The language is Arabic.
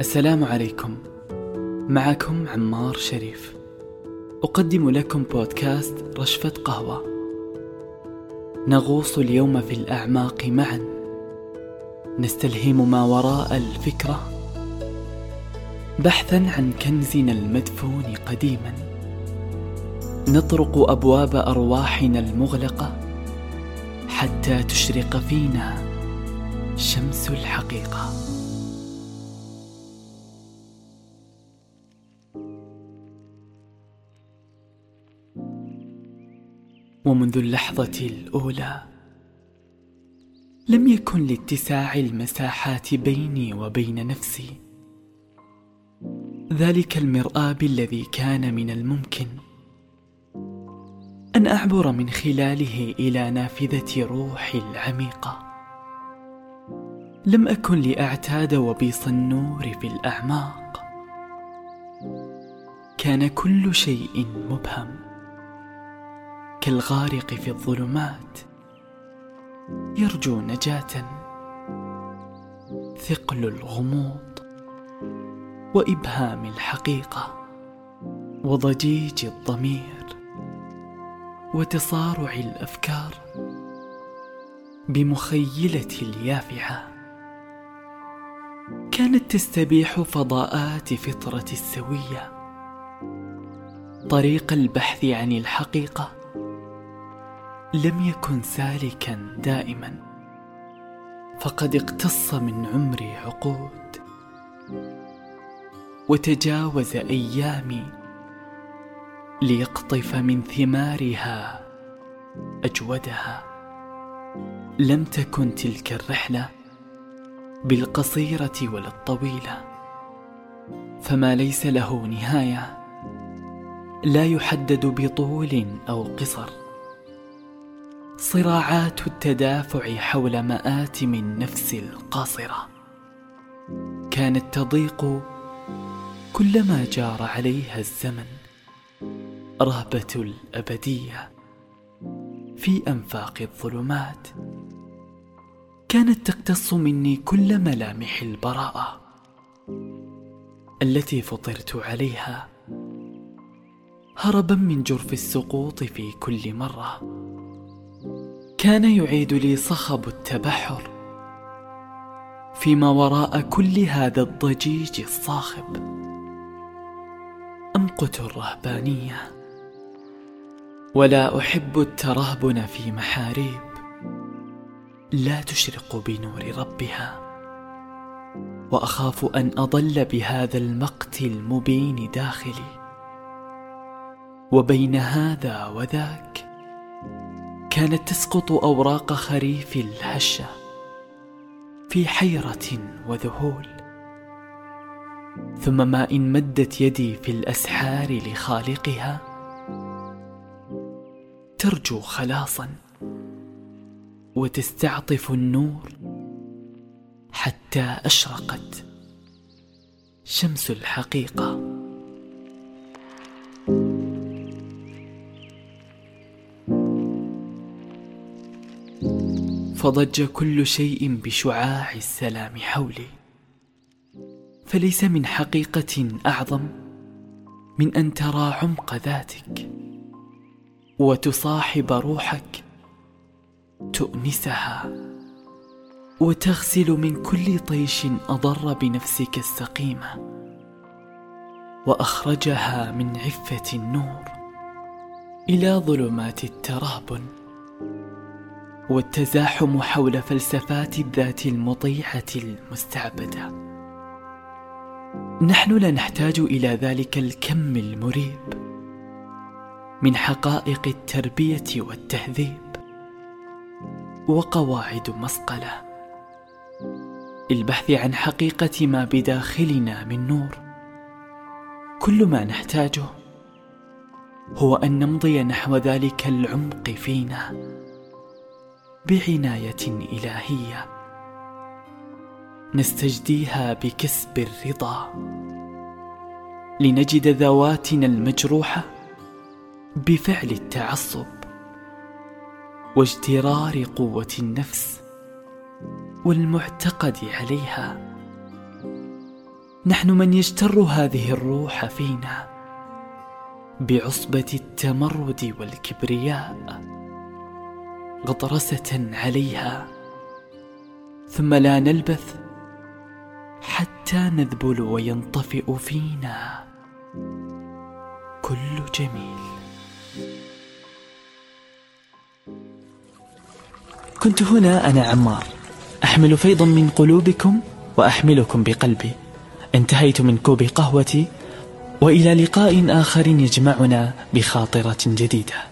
السلام عليكم. معكم عمار شريف. أقدم لكم بودكاست رشفة قهوة. نغوص اليوم في الأعماق معا. نستلهم ما وراء الفكرة. بحثا عن كنزنا المدفون قديما. نطرق أبواب أرواحنا المغلقة. حتى تشرق فينا شمس الحقيقة. ومنذ اللحظة الأولى لم يكن لاتساع المساحات بيني وبين نفسي. ذلك المرآب الذي كان من الممكن. أن أعبر من خلاله إلى نافذة روحي العميقة. لم أكن لأعتاد وبيص النور في الأعماق. كان كل شيء مبهم. كالغارق في الظلمات. يرجو نجاة. ثقل الغموض. وإبهام الحقيقة. وضجيج الضمير. وتصارع الأفكار. بمخيلة اليافعة. كانت تستبيح فضاءات فطرة السوية. طريق البحث عن الحقيقة. لم يكن سالكا دائما. فقد اقتص من عمري عقود. وتجاوز أيامي ليقطف من ثمارها أجودها. لم تكن تلك الرحلة بالقصيرة ولا الطويلة. فما ليس له نهاية لا يحدد بطول أو قصر. صراعات التدافع حول مآتم النفس القاصرة. كانت تضيق كلما جار عليها الزمن رهبة الأبدية في أنفاق الظلمات. كانت تقتص مني كل ملامح البراءة التي فطرت عليها هربا من جرف السقوط في كل مرة. كان يعيد لي صخب التبحر فيما وراء كل هذا الضجيج الصاخب. أمقت الرهبانية ولا أحب الترهبن في محاريب. لا تشرق بنور ربها وأخاف أن أضل بهذا المقت المبين داخلي. وبين هذا وذاك كانت تسقط أوراق خريف الهشه في حيرة وذهول. ثم ما إن مدت يدي في الأسحار لخالقها ترجو خلاصا وتستعطف النور حتى أشرقت شمس الحقيقة. فضج كل شيء بشعاع السلام حولي. فليس من حقيقة أعظم من أن ترى عمق ذاتك وتصاحب روحك تؤنسها وتغسل من كل طيش أضر بنفسك السقيمة وأخرجها من عفة النور إلى ظلمات الترهبن والتزاحم حول فلسفات الذات المطيعة المستعبدة. نحن لا نحتاج إلى ذلك الكم المريب من حقائق التربية والتهذيب وقواعد مسقلة. البحث عن حقيقة ما بداخلنا من نور. كل ما نحتاجه هو أن نمضي نحو ذلك العمق فينا. بعناية إلهية. نستجديها بكسب الرضا. لنجد ذواتنا المجروحة بفعل التعصب واجترار قوة النفس والمعتقد عليها. نحن من يجتر هذه الروح فينا بعصبة التمرد والكبرياء. غطرسة عليها. ثم لا نلبث حتى نذبل وينطفئ فينا كل جميل. كنت هنا أنا عمار. أحمل فيضا من قلوبكم وأحملكم بقلبي. انتهيت من كوب قهوتي وإلى لقاء آخر يجمعنا بخاطرة جديدة.